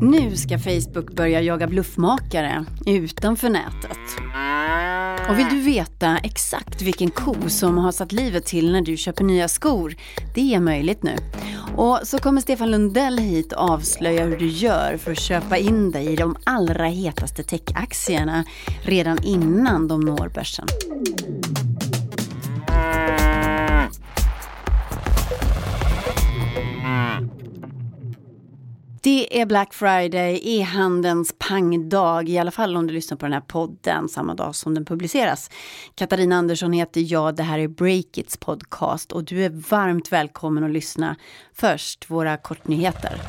Nu ska Facebook börja jaga bluffmakare utanför nätet. Och vill du veta exakt vilken ko som har satt livet till när du köper nya skor? Det är möjligt nu. Och så kommer Stefan Lundell hit och avslöja hur du gör för att köpa in dig i de allra hetaste techaktierna redan innan de når börsen. Det är Black Friday, e-handelns pangdag, i alla fall om du lyssnar på den här podden samma dag som den publiceras. Katarina Andersson heter jag, det här är Breakits podcast och du är varmt välkommen att lyssna. Först våra kortnyheter.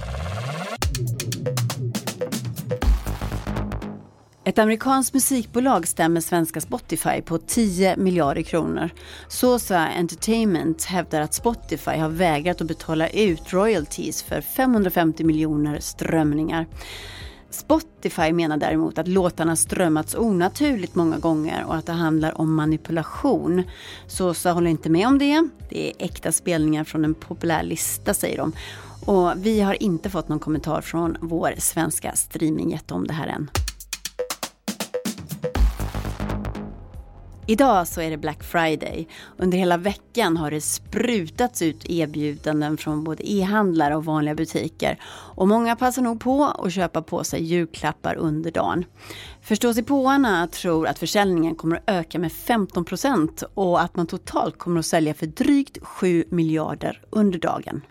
Ett amerikanskt musikbolag stämmer svenska Spotify på 10 miljarder kronor. Sosa Entertainment hävdar att Spotify har vägrat att betala ut royalties för 550 miljoner strömningar. Spotify menar däremot att låtarna strömmats onaturligt många gånger och att det handlar om manipulation. Sosa håller inte med om det. Det är äkta spelningar från en populär lista säger de. Och vi har inte fått någon kommentar från vår svenska streamingjätte om det här än. Idag så är det Black Friday. Under hela veckan har det sprutats ut erbjudanden från både e-handlare och vanliga butiker. Och många passar nog på att köpa på sig julklappar under dagen. Förståsigpåarna tror att försäljningen kommer att öka med 15 procent och att man totalt kommer att sälja för drygt 7 miljarder under dagen.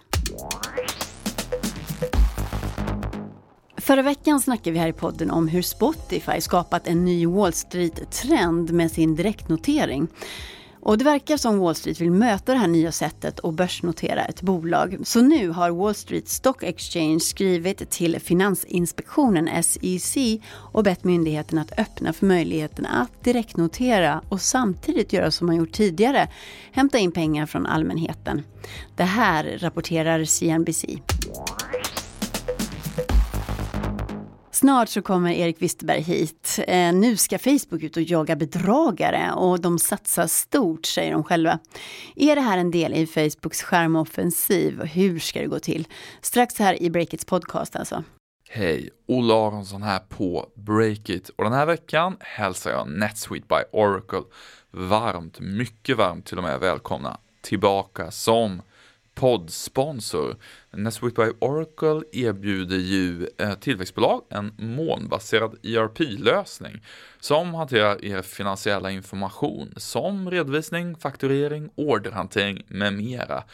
Förra veckan snackade vi här i podden om hur Spotify skapat en ny Wall Street-trend med sin direktnotering. Och det verkar som Wall Street vill möta det här nya sättet att börsnotera ett bolag. Så nu har Wall Street Stock Exchange skrivit till Finansinspektionen, SEC, och bett myndigheten att öppna för möjligheten att direktnotera och samtidigt göra som man gjort tidigare, hämta in pengar från allmänheten. Det här rapporterar CNBC. Snart så kommer Erik Wisterberg hit. Eh, nu ska Facebook ut och jaga bedragare och de satsar stort, säger de själva. Är det här en del i Facebooks skärmoffensiv? Hur ska det gå till? Strax här i Breakits podcast alltså. Hej, Olle Aronsson här på Breakit och den här veckan hälsar jag NetSuite by Oracle varmt, mycket varmt till och med välkomna tillbaka som poddsponsor. NetSuite by Oracle erbjuder ju eh, tillväxtbolag en molnbaserad ERP-lösning som hanterar er finansiella information som redovisning, fakturering, orderhantering med mera.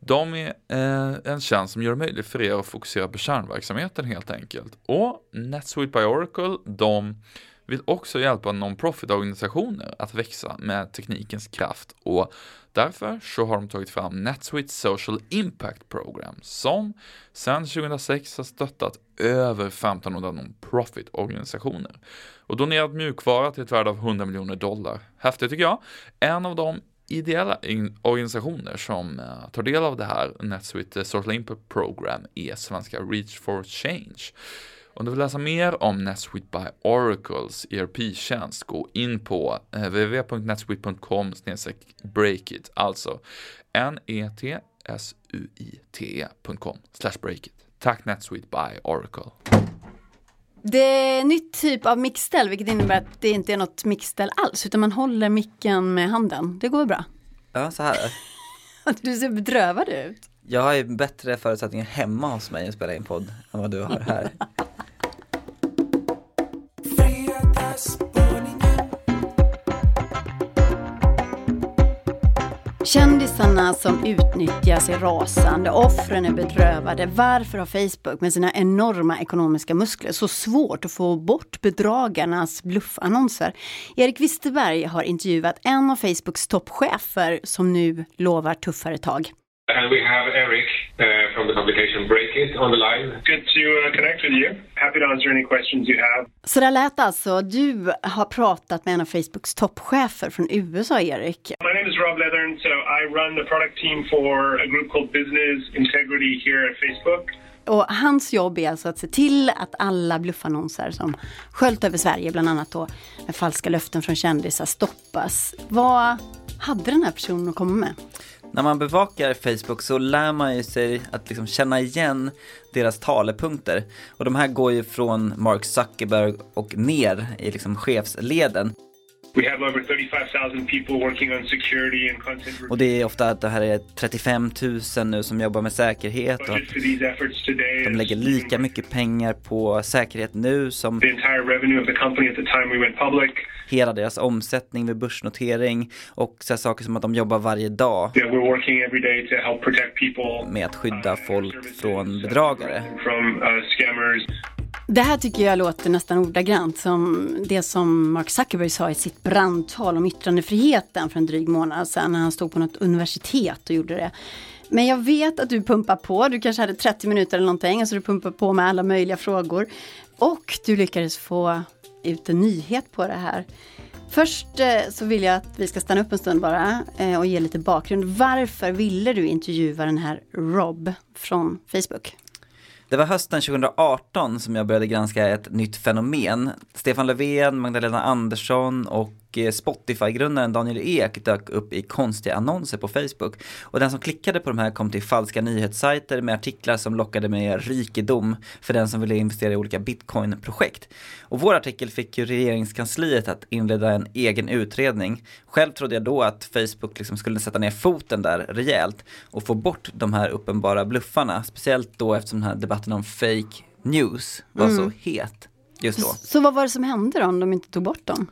De är eh, en tjänst som gör det möjligt för er att fokusera på kärnverksamheten helt enkelt. Och NetSuite by Oracle, de vill också hjälpa non-profit-organisationer att växa med teknikens kraft och Därför så har de tagit fram NetSuite Social Impact Program som sedan 2006 har stöttat över 1500 non-profit organisationer och donerat mjukvara till ett värde av 100 miljoner dollar. Häftigt tycker jag. En av de ideella organisationer som eh, tar del av det här NetSuite Social Impact Program är svenska Reach for Change. Om du vill läsa mer om NetSuite by Oracles ERP-tjänst, gå in på eh, www.netsuite.com breakit, alltså n-e-t-s-u-i-t-e.com breakit. Tack NetSuite by Oracle. Det är nytt typ av mixställ, vilket innebär att det inte är något mixställ alls, utan man håller micken med handen. Det går bra. Ja, så här. du ser bedrövad ut. Jag har ju bättre förutsättningar hemma hos mig att spela in podd än vad du har här. Kändisarna som utnyttjas är rasande, offren är bedrövade. Varför har Facebook med sina enorma ekonomiska muskler så svårt att få bort bedragarnas bluffannonser? Erik Wisterberg har intervjuat en av Facebooks toppchefer som nu lovar tuffare tag. And we have Eric uh, from the publication Break It on the line. Good to uh, connect with you. Happy to answer any questions you have. Så där lät alltså. Du har pratat med en av Facebooks toppchefer från USA, Erik. My name is Rob Leathern, so I run the product team for a group called Business Integrity here at Facebook. Och hans jobb är alltså att se till att alla bluffannonser som sköljt över Sverige, bland annat då med falska löften från kändisar, stoppas. Vad hade den här personen att komma med? När man bevakar Facebook så lär man ju sig att liksom känna igen deras talepunkter. Och de här går ju från Mark Zuckerberg och ner i liksom chefsleden. We have over 35,000 people working on security and content Och det är ofta att det här är 35 000 nu som jobbar med säkerhet och de lägger lika mycket pengar på säkerhet nu som hela deras omsättning vid börsnotering och så saker som att de jobbar varje dag med att skydda folk från bedragare. Det här tycker jag låter nästan ordagrant som det som Mark Zuckerberg sa i sitt brandtal om yttrandefriheten för en dryg månad sedan när han stod på något universitet och gjorde det. Men jag vet att du pumpar på, du kanske hade 30 minuter eller någonting, alltså du pumpar på med alla möjliga frågor. Och du lyckades få ut en nyhet på det här. Först eh, så vill jag att vi ska stanna upp en stund bara eh, och ge lite bakgrund. Varför ville du intervjua den här Rob från Facebook? Det var hösten 2018 som jag började granska ett nytt fenomen. Stefan Löfven, Magdalena Andersson och eh, Spotify-grundaren Daniel Ek dök upp i konstiga annonser på Facebook. Och den som klickade på de här kom till falska nyhetssajter med artiklar som lockade med rikedom för den som ville investera i olika bitcoin-projekt. Och vår artikel fick ju regeringskansliet att inleda en egen utredning. Själv trodde jag då att Facebook liksom skulle sätta ner foten där rejält och få bort de här uppenbara bluffarna. Speciellt då eftersom den här debatten om fake news var så het just då. Så vad var det som hände då om de inte tog bort dem?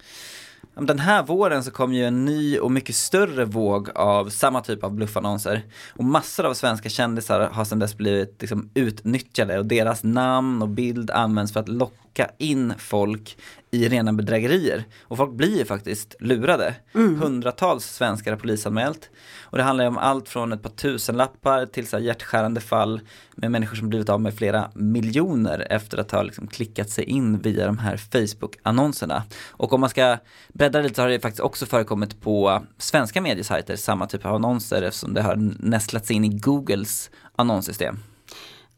Den här våren så kom ju en ny och mycket större våg av samma typ av bluffannonser. Och massor av svenska kändisar har sedan dess blivit liksom utnyttjade och deras namn och bild används för att locka in folk i rena bedrägerier. Och folk blir ju faktiskt lurade. Hundratals svenskar har polisanmält. Och det handlar ju om allt från ett par tusenlappar till så här hjärtskärande fall med människor som blivit av med flera miljoner efter att ha liksom klickat sig in via de här Facebook-annonserna. Och om man ska bredda lite så har det faktiskt också förekommit på svenska mediesajter, samma typ av annonser eftersom det har nästlats in i Googles annonssystem.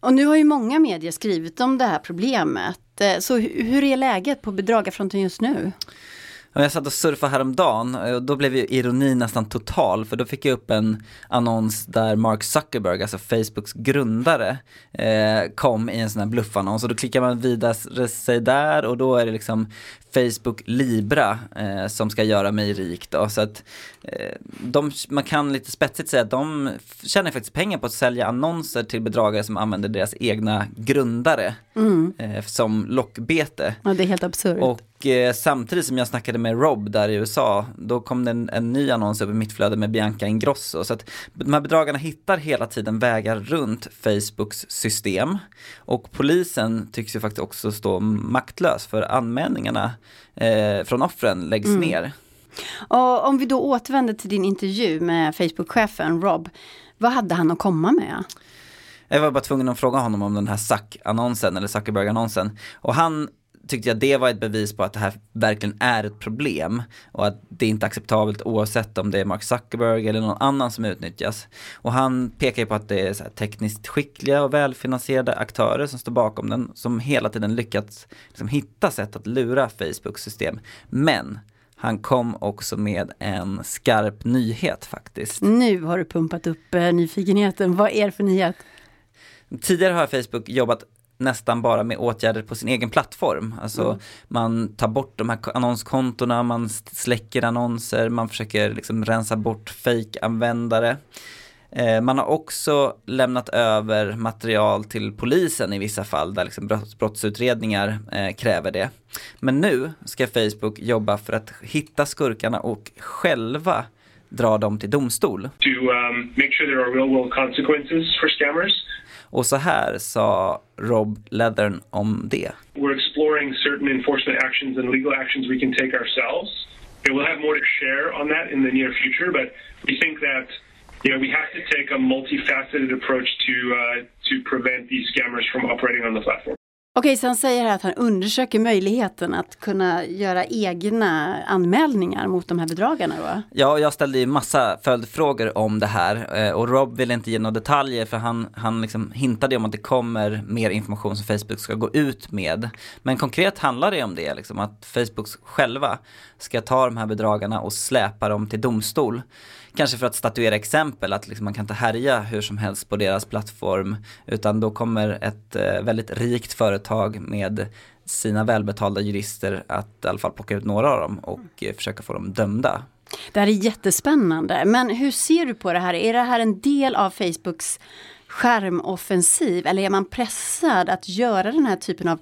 Och nu har ju många medier skrivit om det här problemet. Eh, så hur är läget på bedragarfronten just nu? Jag satt och surfade häromdagen eh, och då blev ju ironin nästan total för då fick jag upp en annons där Mark Zuckerberg, alltså Facebooks grundare, eh, kom i en sån här bluffannons och då klickar man vidare sig där och då är det liksom Facebook Libra eh, som ska göra mig rik då. Så att eh, de, man kan lite spetsigt säga att de tjänar faktiskt pengar på att sälja annonser till bedragare som använder deras egna grundare eh, som lockbete. Ja, det är helt absurt. Och eh, samtidigt som jag snackade med Rob där i USA, då kom det en, en ny annons upp i mitt flöde med Bianca Ingrosso. Så att de här bedragarna hittar hela tiden vägar runt Facebooks system. Och polisen tycks ju faktiskt också stå maktlös för anmälningarna eh, från offren läggs ner. Och om vi då återvänder till din intervju med Facebook-chefen Rob, vad hade han att komma med? Jag var bara tvungen att fråga honom om den här Zuck-annonsen, eller Zuckerberg-annonsen. Och han tyckte jag det var ett bevis på att det här verkligen är ett problem och att det inte är acceptabelt oavsett om det är Mark Zuckerberg eller någon annan som utnyttjas. Och han pekar ju på att det är tekniskt skickliga och välfinansierade aktörer som står bakom den som hela tiden lyckats liksom hitta sätt att lura Facebooks system. Men han kom också med en skarp nyhet faktiskt. Nu har du pumpat upp eh, nyfikenheten. Vad är det för nyhet? Tidigare har Facebook jobbat nästan bara med åtgärder på sin egen plattform. Alltså man tar bort de här annonskontona, man släcker annonser, man försöker liksom rensa bort fake-användare. Eh, Man har också lämnat över material till polisen i vissa fall där liksom brotts- brottsutredningar eh, kräver det. Men nu ska Facebook jobba för att hitta skurkarna och själva dra dem till domstol. to um, och så här sa Rob Leathern om det. We're exploring certain enforcement actions and legal actions we can take ourselves. And we'll have more to share on that in the near future, but we think that you know we have to take a multifaceted approach to uh, to prevent these scammers from operating on the platform. Okej, så han säger här att han undersöker möjligheten att kunna göra egna anmälningar mot de här bedragarna då? Ja, jag ställde ju massa följdfrågor om det här eh, och Rob ville inte ge några detaljer för han, han liksom hintade om att det kommer mer information som Facebook ska gå ut med. Men konkret handlar det om det, liksom, att Facebook själva ska ta de här bedragarna och släpa dem till domstol kanske för att statuera exempel, att liksom man kan inte härja hur som helst på deras plattform, utan då kommer ett eh, väldigt rikt företag med sina välbetalda jurister att i alla fall plocka ut några av dem och eh, försöka få dem dömda. Det här är jättespännande. Men hur ser du på det här? Är det här en del av Facebooks skärmoffensiv eller är man pressad att göra den här typen av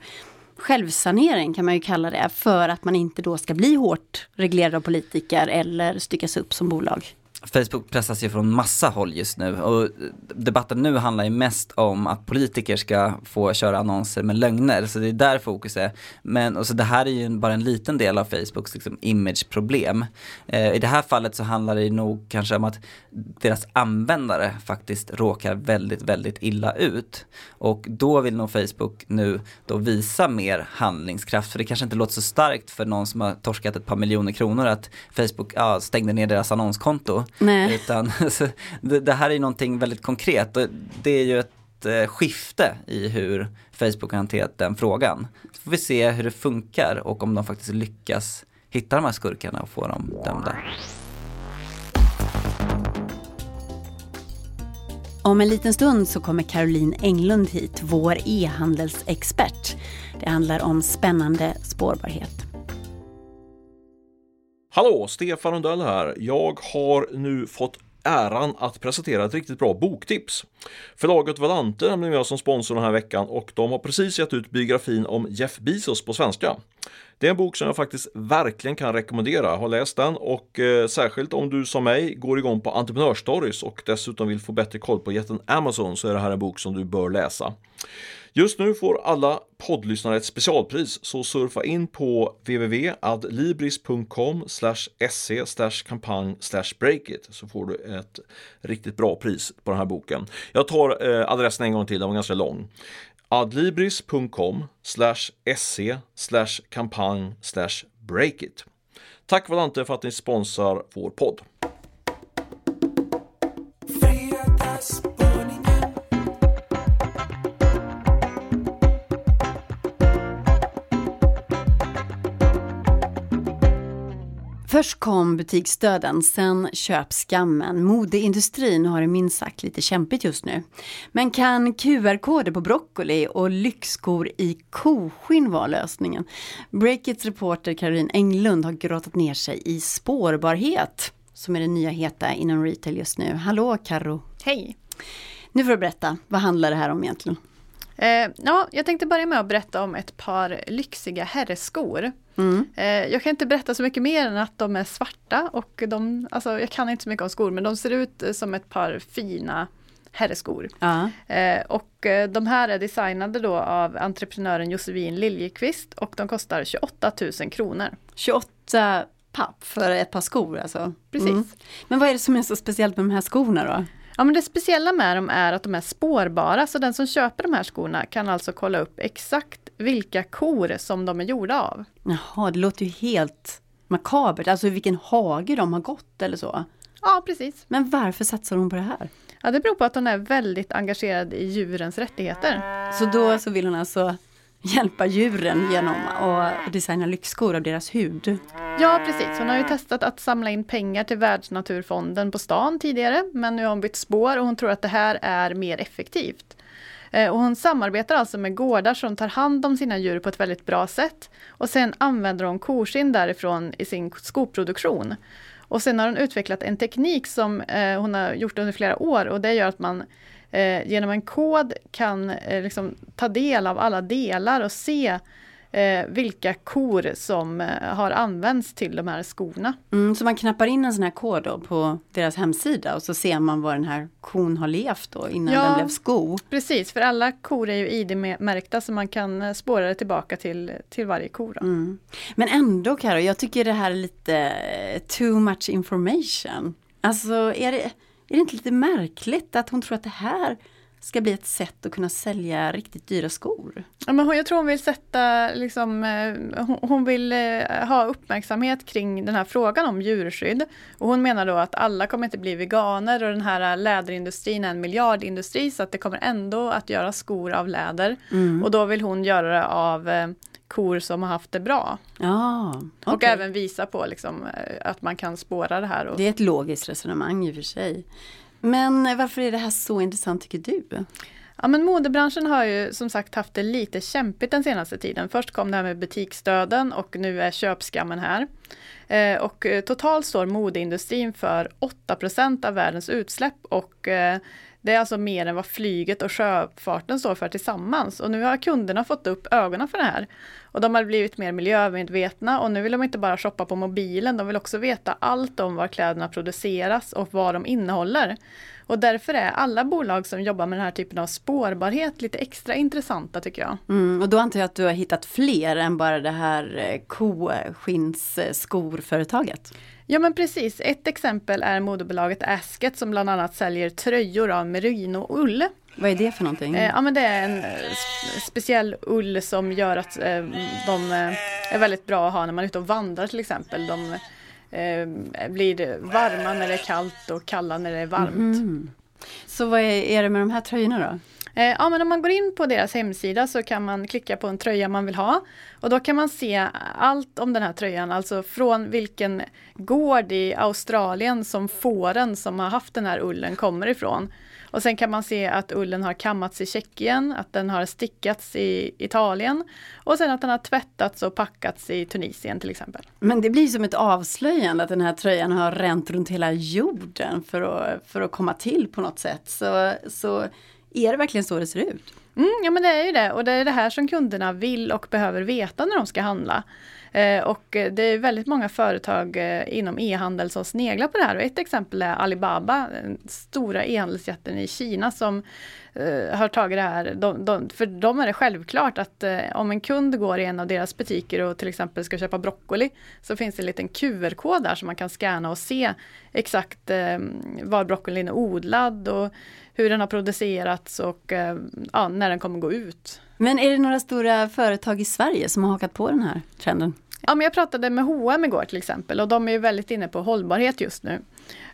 självsanering kan man ju kalla det för att man inte då ska bli hårt reglerad av politiker eller styckas upp som bolag? Facebook pressas ju från massa håll just nu och debatten nu handlar ju mest om att politiker ska få köra annonser med lögner, så det är där fokus är. Men och så det här är ju bara en liten del av Facebooks liksom, imageproblem. Eh, I det här fallet så handlar det nog kanske om att deras användare faktiskt råkar väldigt, väldigt illa ut. Och då vill nog Facebook nu då visa mer handlingskraft, för det kanske inte låter så starkt för någon som har torskat ett par miljoner kronor att Facebook ja, stängde ner deras annonskonto. Nej. Utan det, det, här är någonting väldigt konkret och det är ju ett eh, skifte i hur Facebook har hanterat den frågan. Så får vi se hur det funkar och om de faktiskt lyckas hitta de här skurkarna och få dem dömda. Om en liten stund så kommer Caroline Englund hit, vår e-handelsexpert. Det handlar om spännande spårbarhet. Hallå, Stefan Rundell här. Jag har nu fått äran att presentera ett riktigt bra boktips. Förlaget Valante är nämligen med som sponsor den här veckan och de har precis gett ut biografin om Jeff Bezos på svenska. Det är en bok som jag faktiskt verkligen kan rekommendera. Har läst den och eh, särskilt om du som mig går igång på entreprenörsstories och dessutom vill få bättre koll på jätten Amazon så är det här en bok som du bör läsa. Just nu får alla poddlyssnare ett specialpris, så surfa in på www.adlibris.com se kampanj breakit så får du ett riktigt bra pris på den här boken. Jag tar eh, adressen en gång till, den var ganska lång. adlibris.com se kampanj breakit. Tack Valante för att ni sponsrar vår podd. Först kom butiksdöden, sen köpskammen. Modeindustrin har det minst sagt lite kämpigt just nu. Men kan QR-koder på broccoli och lyxskor i koskinn vara lösningen? Breakits reporter Caroline Englund har grottat ner sig i spårbarhet, som är det nya heta inom retail just nu. Hallå Karo. Hej! Nu får du berätta, vad handlar det här om egentligen? Eh, ja, jag tänkte börja med att berätta om ett par lyxiga herrskor. Mm. Eh, jag kan inte berätta så mycket mer än att de är svarta och de, alltså jag kan inte så mycket om skor men de ser ut som ett par fina herrskor. Uh. Eh, och eh, de här är designade då av entreprenören Josefin Liljekvist och de kostar 28 000 kronor. 28 papp för ett par skor alltså? Precis. Mm. Men vad är det som är så speciellt med de här skorna då? Ja men det speciella med dem är att de är spårbara, så den som köper de här skorna kan alltså kolla upp exakt vilka kor som de är gjorda av. Jaha, det låter ju helt makabert, alltså vilken hage de har gått eller så. Ja, precis. Men varför satsar hon på det här? Ja, det beror på att hon är väldigt engagerad i djurens rättigheter. Så då så vill hon alltså hjälpa djuren genom att designa lyxskor av deras hud. Ja precis, hon har ju testat att samla in pengar till Världsnaturfonden på stan tidigare men nu har hon bytt spår och hon tror att det här är mer effektivt. Eh, och hon samarbetar alltså med gårdar som tar hand om sina djur på ett väldigt bra sätt. Och sen använder hon koskinn därifrån i sin skoproduktion. Och sen har hon utvecklat en teknik som eh, hon har gjort under flera år och det gör att man eh, genom en kod kan liksom ta del av alla delar och se eh, vilka kor som eh, har använts till de här skorna. Mm, så man knappar in en sån här kod då på deras hemsida och så ser man var den här kon har levt då innan ja, den blev sko? Precis, för alla kor är ju ID-märkta så man kan eh, spåra det tillbaka till, till varje ko. Mm. Men ändå Karo, jag tycker det här är lite eh, too much information. Alltså är det är det inte lite märkligt att hon tror att det här ska bli ett sätt att kunna sälja riktigt dyra skor. Ja, men jag tror hon vill sätta, liksom, eh, hon vill eh, ha uppmärksamhet kring den här frågan om djurskydd. Och hon menar då att alla kommer inte bli veganer och den här läderindustrin är en miljardindustri så att det kommer ändå att göra skor av läder. Mm. Och då vill hon göra det av eh, kor som har haft det bra. Ja, Och okej. även visa på liksom, att man kan spåra det här. Och, Det är ett logiskt resonemang i och för sig. Men varför är det här så intressant tycker du? Ja men modebranschen har ju som sagt haft det lite kämpigt den senaste tiden. Först kom det här med butiksdöden och nu är köpskammen här. Eh, och eh, totalt står modeindustrin för 8% av världens utsläpp och eh, det är alltså mer än vad flyget och sjöfarten står för tillsammans. Och nu har kunderna fått upp ögonen för det här. Och de har blivit mer miljömedvetna och nu vill de inte bara shoppa på mobilen, de vill också veta allt om var kläderna produceras och vad de innehåller. Och därför är alla bolag som jobbar med den här typen av spårbarhet lite extra intressanta tycker jag. Mm, och då antar jag att du har hittat fler än bara det här eh, koskinnsskorföretaget. Eh, Ja men precis, ett exempel är modebolaget Asket som bland annat säljer tröjor av merino-ull. Vad är det för någonting? Eh, ja men det är en eh, sp- speciell ull som gör att eh, de är väldigt bra att ha när man är ute och vandrar till exempel. De eh, blir varma när det är kallt och kalla när det är varmt. Mm. Så vad är, är det med de här tröjorna då? Eh, Ja men om man går in på deras hemsida så kan man klicka på en tröja man vill ha. Och då kan man se allt om den här tröjan, alltså från vilken gård i Australien som fåren som har haft den här ullen kommer ifrån. Och sen kan man se att ullen har kammats i Tjeckien, att den har stickats i Italien och sen att den har tvättats och packats i Tunisien till exempel. Men det blir som ett avslöjande att den här tröjan har ränt runt hela jorden för att, för att komma till på något sätt. Så, så är det verkligen så det ser ut? Mm, ja men det är ju det och det är det här som kunderna vill och behöver veta när de ska handla. Eh, och det är väldigt många företag eh, inom e-handel som sneglar på det här och ett exempel är Alibaba, den stora e-handelsjätten i Kina som eh, har tagit det här. De, de, för dem är det självklart att om en kund går i en av deras butiker och till exempel ska köpa broccoli så finns det en liten QR-kod där som man kan scanna och se exakt var broccolin är odlad och hur den har producerats och ja, när den kommer gå ut. Men är det några stora företag i Sverige som har hakat på den här trenden? Ja, men jag pratade med H&M igår till exempel och de är väldigt inne på hållbarhet just nu.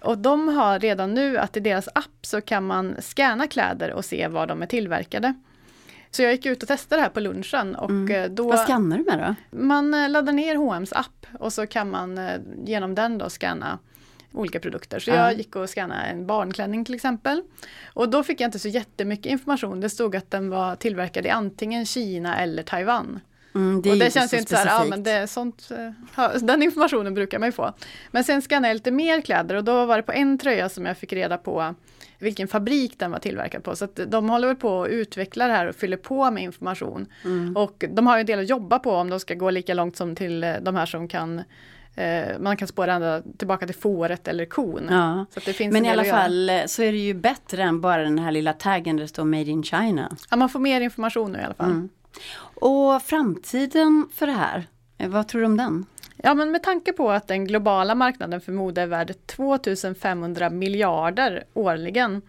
Och de har redan nu att i deras app så kan man scanna kläder och se var de är tillverkade. Så jag gick ut och testade det här på lunchen och mm. då Vad skannar du med då? man eh, laddar ner H&M's app och så kan man eh, genom den då scanna olika produkter. Så Ja. jag gick och scannade en barnklänning till exempel. Och då fick jag inte så jättemycket information. Det stod att den var tillverkad i antingen Kina eller Taiwan. Mm, och det känns ju inte så här, ja men det sånt, eh, ja, den informationen brukar man ju få. Men sen scannade jag lite mer kläder och då var det på en tröja som jag fick reda på vilken fabrik den var tillverkad på. Så de håller väl på att utveckla det här och fyller på med information. Mm. Och de har ju en del att jobba på om de ska gå lika långt som till eh, de här som kan eh, man kan spåra ända tillbaka till fåret eller kon. Ja. Så att det finns Men en i alla fall så är det ju bättre än bara den här lilla taggen där det står Made in China. Ja, man får mer information nu i alla fall. Mm. Och framtiden för det här, eh, vad tror du om den? Ja men med tanke på att den globala marknaden för mode är värd 2500 miljarder årligen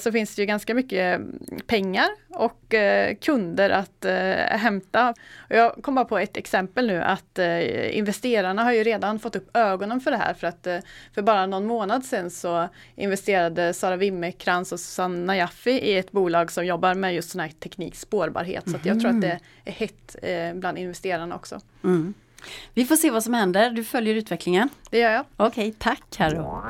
så finns det ju ganska mycket pengar och eh, kunder att eh, hämta. Jag kom bara på ett exempel nu att eh, investerarna har ju redan fått upp ögonen för det här för att eh, för bara någon månad sedan så investerade Sara Wimmerkrans och Susanna Jaffi i ett bolag som jobbar med just sån här teknik spårbarhet så att jag tror att det är hett eh, bland investerarna också. Mm. Vi får se vad som händer, du följer utvecklingen. Det gör jag. Okej, tack Karo.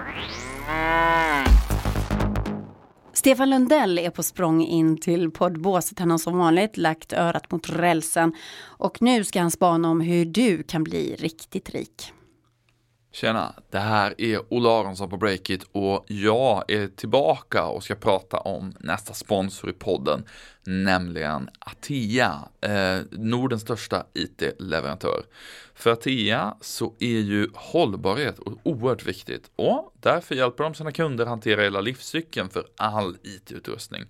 Stefan Lundell är på språng in till poddbåset. Han har som vanligt lagt örat mot rälsen och nu ska han spana om hur du kan bli riktigt rik. Tjena, det här är Olle Aronsson på Breakit och jag är tillbaka och ska prata om nästa sponsor i podden, nämligen Atea, eh, Nordens största IT-leverantör. För Atea så är ju hållbarhet oerhört viktigt och därför hjälper de sina kunder hantera hela livscykeln för all IT-utrustning.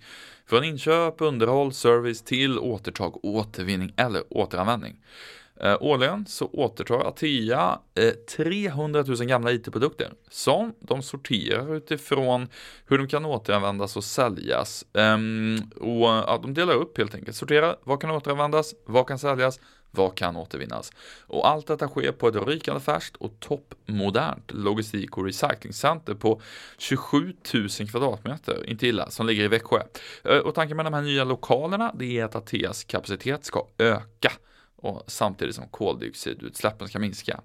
Från inköp, underhåll, service till återtag, återvinning eller återanvändning. Eh, årligen så återtar Atea eh, 300 000 gamla IT-produkter som de sorterar utifrån hur de kan återanvändas och säljas. Ehm, och ja, de delar upp helt enkelt, sorterar vad kan återanvändas, vad kan säljas, vad kan återvinnas? Och allt detta sker på ett rykande färskt och toppmodernt logistik och recyclingcenter på 27 000 kvadratmeter, inte illa, som ligger i Växjö. Eh, och tanken med de här nya lokalerna, det är att Ateas kapacitet ska öka och samtidigt som koldioxidutsläppen ska minska.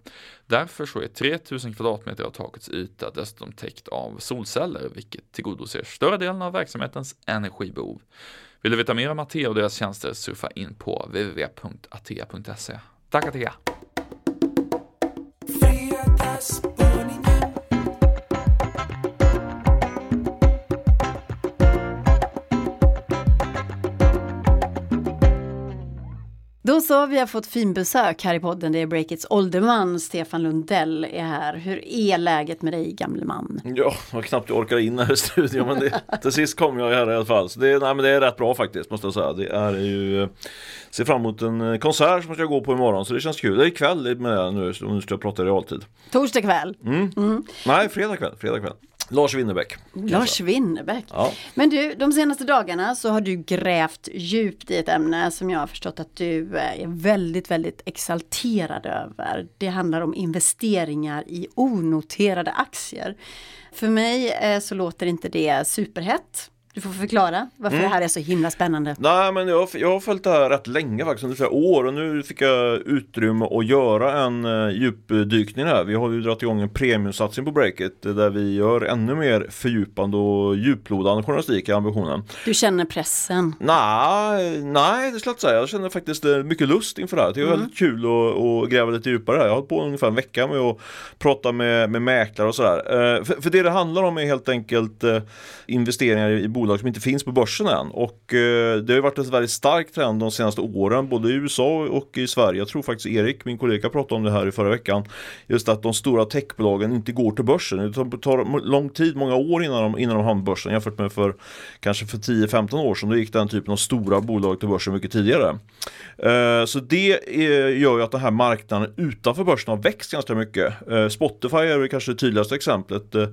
Därför så är 3000 kvadratmeter av takets yta dessutom täckt av solceller, vilket tillgodoser större delen av verksamhetens energibehov. Vill du veta mer om Atea och deras tjänster surfa in på www.atea.se. Tack Atea! Då så, vi har fått finbesök här i podden. Det är Breakits ålderman Stefan Lundell är här. Hur är läget med dig gamle man? Ja, jag knappt jag orkar in här i studion men det, till sist kom jag här i alla fall. Så det, nej, men det är rätt bra faktiskt måste jag säga. Det är ju Ser fram emot en konsert som jag ska gå på imorgon så det känns kul. Det är ikväll med det nu om nu ska jag prata i realtid. Torsdag kväll? Mm. Mm. Nej, fredag kväll. Fredag kväll. Lars Winnerbäck. Lars Winnerbäck. Ja. Men du, de senaste dagarna så har du grävt djupt i ett ämne som jag har förstått att du är väldigt, väldigt exalterad över. Det handlar om investeringar i onoterade aktier. För mig eh, så låter inte det superhett. Du får förklara varför mm. det här är så himla spännande. Nej men jag, jag har följt det här rätt länge faktiskt, under flera år och nu fick jag utrymme att göra en uh, djupdykning här. Vi har ju dragit igång en premiumsatsning på Breakit där vi gör ännu mer fördjupande och djuplodande journalistik i ambitionen. Du känner pressen? Nej, nej det skulle jag inte säga. Jag känner faktiskt uh, mycket lust inför det här. Det är mm. väldigt kul att, att gräva lite djupare här. Jag har hållit på ungefär en vecka med att prata med, med mäklare och sådär. Uh, för, för, det det handlar om är helt enkelt investeringar i, i bolag som inte finns på börsen än. Och eh, det har varit en väldigt stark trend de senaste åren, både i USA och i Sverige. Jag tror faktiskt Erik, min kollega, pratade om det här i förra veckan. Just att de stora techbolagen inte går till börsen. Det tar lång tid, många år innan de, innan de hamnar på börsen jämfört med för kanske för 10-15 år sedan. Då gick den typen av stora bolag till börsen mycket tidigare. Eh, så det eh, gör ju att den här marknaden utanför börsen har växt ganska mycket. Eh, Spotify är väl kanske det tydligaste exemplet eh,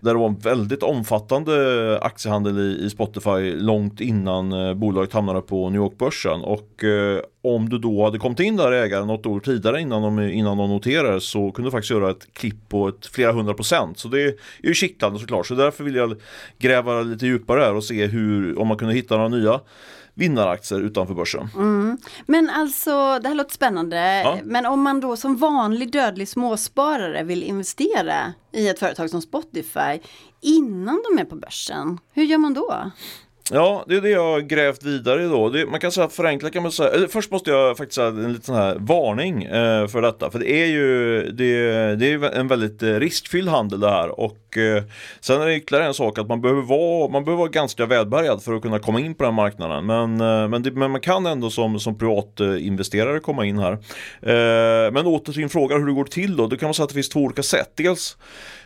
där det var en väldigt omfattande aktiehandel i i Spotify långt innan eh, bolaget hamnade på New York-börsen och eh, om du då hade kommit in där ägaren något år tidigare innan de, innan de noterades så kunde du faktiskt göra ett klipp på ett flera hundra procent. Så det är ju kittlande såklart. Så därför vill jag gräva lite djupare här och se hur, om man kunde hitta några nya vinnaraktier utanför börsen. Mm. Men alltså, det här låter spännande. Ja. Men om man då som vanlig dödlig småsparare vill investera i ett företag som Spotify innan de är på börsen, hur gör man då? Ja, det är det jag har grävt vidare i då. Det, man kan säga förenkla kan man säga. Eller först måste jag faktiskt säga en liten här varning eh, för detta. För det är ju det, det är en väldigt eh, riskfylld handel det här. Och eh, sen är det ytterligare en sak att man behöver vara, man behöver vara ganska välbärgad för att kunna komma in på den marknaden. Men, eh, men, det, men man kan ändå som, som privatinvesterare komma in här. Eh, men åter till din fråga hur det går till då. Då kan man säga att det finns två olika sätt. Dels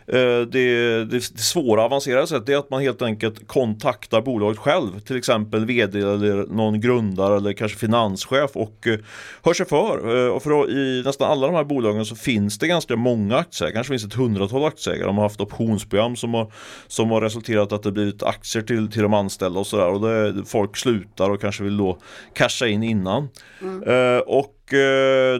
det, det, det, svåra avancerade sättet är att man helt enkelt kontaktar bolaget själv, till exempel vd eller någon grundare eller kanske finanschef och eh, hör sig för. Eh, och för I nästan alla de här bolagen så finns det ganska många aktieägare, kanske finns ett hundratal aktieägare. De har haft optionsprogram som har, som har resulterat att det blivit aktier till, till de anställda och sådär. Och det, folk slutar och kanske vill då casha in innan. Mm. och Eh,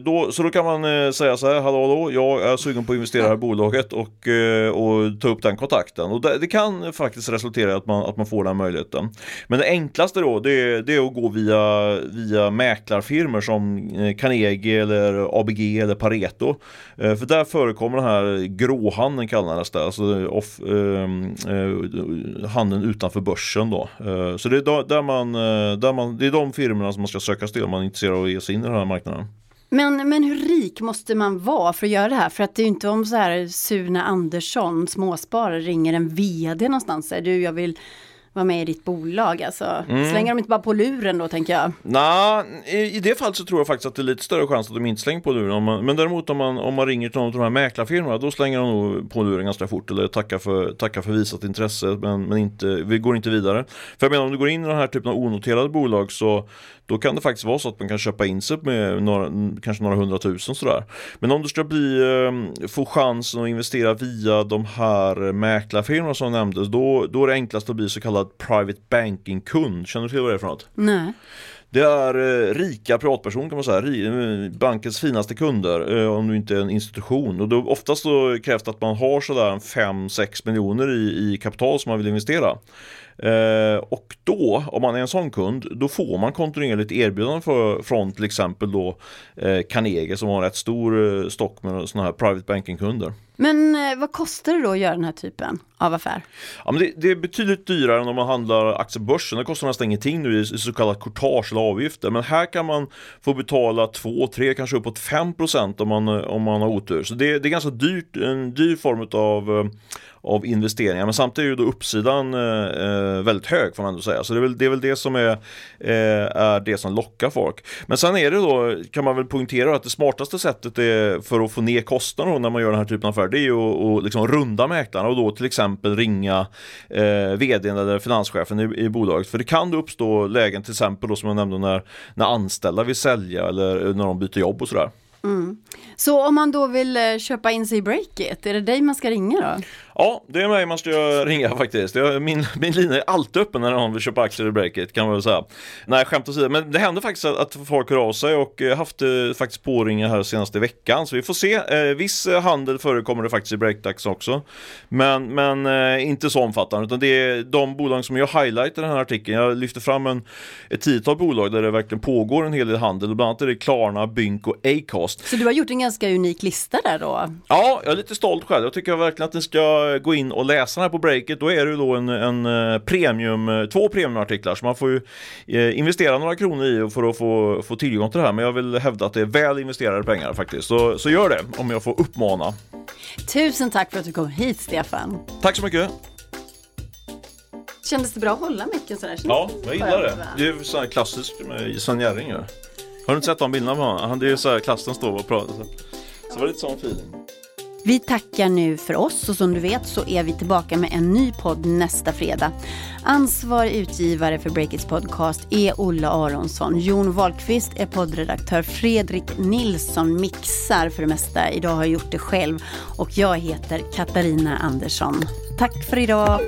då, så då kan man eh, säga så här, hallå, hallå jag är sugen på att investera i det här bolaget och, eh, och ta upp den kontakten. Och det, det, kan faktiskt resultera i att man, att man får den möjligheten. Men det enklaste då, det, det är att gå via, via mäklarfirmor som Carnegie eller ABG eller Pareto. För där förekommer den här gråhandeln kallas det, alltså off, eh, handeln utanför börsen då. Så det är, där man, där man, det är de firmorna som man ska söka sig till om man är intresserad av att ge sig in i den här marknaden. Men, men hur rik måste man vara för att göra det här? För att det är ju inte om så här Sune Andersson, småsparare, ringer en vd någonstans och säger du jag vill vara med i ditt bolag. Alltså, mm. Slänger de inte bara på luren då tänker jag? Nej, i, i det fallet så tror jag faktiskt att det är lite större chans att de inte slänger på luren. Man, men däremot om man, om man ringer till någon av de här mäklarfirmorna då slänger de nog på luren ganska fort eller tackar för, tackar för visat intresse men, men inte, vi går inte vidare. För jag menar om du går in i den här typen av onoterade bolag så då kan det faktiskt vara så att man kan köpa in sig med några, kanske några hundratusen sådär. Men om du ska bli, eh, få chansen att investera via de här mäklarfirmorna som nämndes, då, då är det enklast att bli så kallad private banking-kund. Känner du till vad det är för något? Nej. Det är eh, rika privatpersoner kan man säga, eh, bankens finaste kunder eh, om du inte är en institution. Och då, oftast så krävs det att man har sådär 5-6 miljoner i, i kapital som man vill investera. Eh, och då, om man är en sån kund, då får man kontinuerligt erbjudanden för, från till exempel då eh, Carnegie som har en rätt stor eh, stock med sådana här private banking-kunder. Men eh, vad kostar det då att göra den här typen av affär? Ja, men det, det är betydligt dyrare än om man handlar aktier på börsen. Det kostar nästan ingenting nu i, i så kallat courtage eller avgifter. Men här kan man få betala 2, 3, kanske uppåt 5 om man, eh, om man har otur. Så det, det är ganska dyrt, en dyr form av eh, av investeringar. Men samtidigt är ju då uppsidan eh, eh, väldigt hög får man ändå säga. Så det är väl det, är väl det som är, eh, är det som lockar folk. Men sen är det då, kan man väl poängtera att det smartaste sättet är för att få ner kostnaderna när man gör den här typen av affärer, det är ju att, liksom runda mäklarna och då till exempel ringa eh, vdn eller finanschefen i, i bolaget. För det kan då uppstå lägen till exempel då som jag nämnde när, när anställda vill sälja eller eh, när de byter jobb och sådär. Mm. Så om man då vill eh, köpa in sig i Breakit, är det dig man ska ringa då? Ja, det är mig man ska ringa faktiskt. min, min linje är alltid öppen när någon vill köpa aktier i Breakit kan man väl säga. Nej, skämt åsido, men det händer faktiskt att, folk hör av sig och jag har haft eh, faktiskt påringar här senaste veckan. Så vi får se. Eh, viss eh, handel förekommer det faktiskt i Breakdags också. Men, men eh, inte så omfattande, utan det är de bolag som jag highlightar i den här artikeln. Jag lyfter fram en, ett tiotal bolag där det verkligen pågår en hel del handel. Bland annat är det Klarna, Bynk och Acast. Så du har gjort en ganska unik lista där då? Ja, jag är lite stolt själv. Jag tycker verkligen att ni ska gå in och läsa den här på breaket, då är det ju då en, en eh, premium, eh, två premiumartiklar. Så man får ju eh, investera några kronor i för att få, få tillgång till det här. Men jag vill hävda att det är väl investerade pengar faktiskt. Så, så gör det om jag får uppmana. Tusen tack för att du kom hit Stefan. Tack så mycket. Kändes det bra att hålla mycket sådär? Ja, jag gillar det. Det är så här klassiskt med Sven Jerring Har du inte sett de bilderna på honom? Det är så här klassen står och pratar. Så, så var det lite sån feeling. Vi tackar nu för oss och som du vet så är vi tillbaka med en ny podd nästa fredag. Ansvarig utgivare för Breakits podcast är Olle Aronsson. Jon Wahlqvist är poddredaktör. Fredrik Nilsson mixar för det mesta. Idag har jag gjort det själv och jag heter Katarina Andersson. Tack för idag.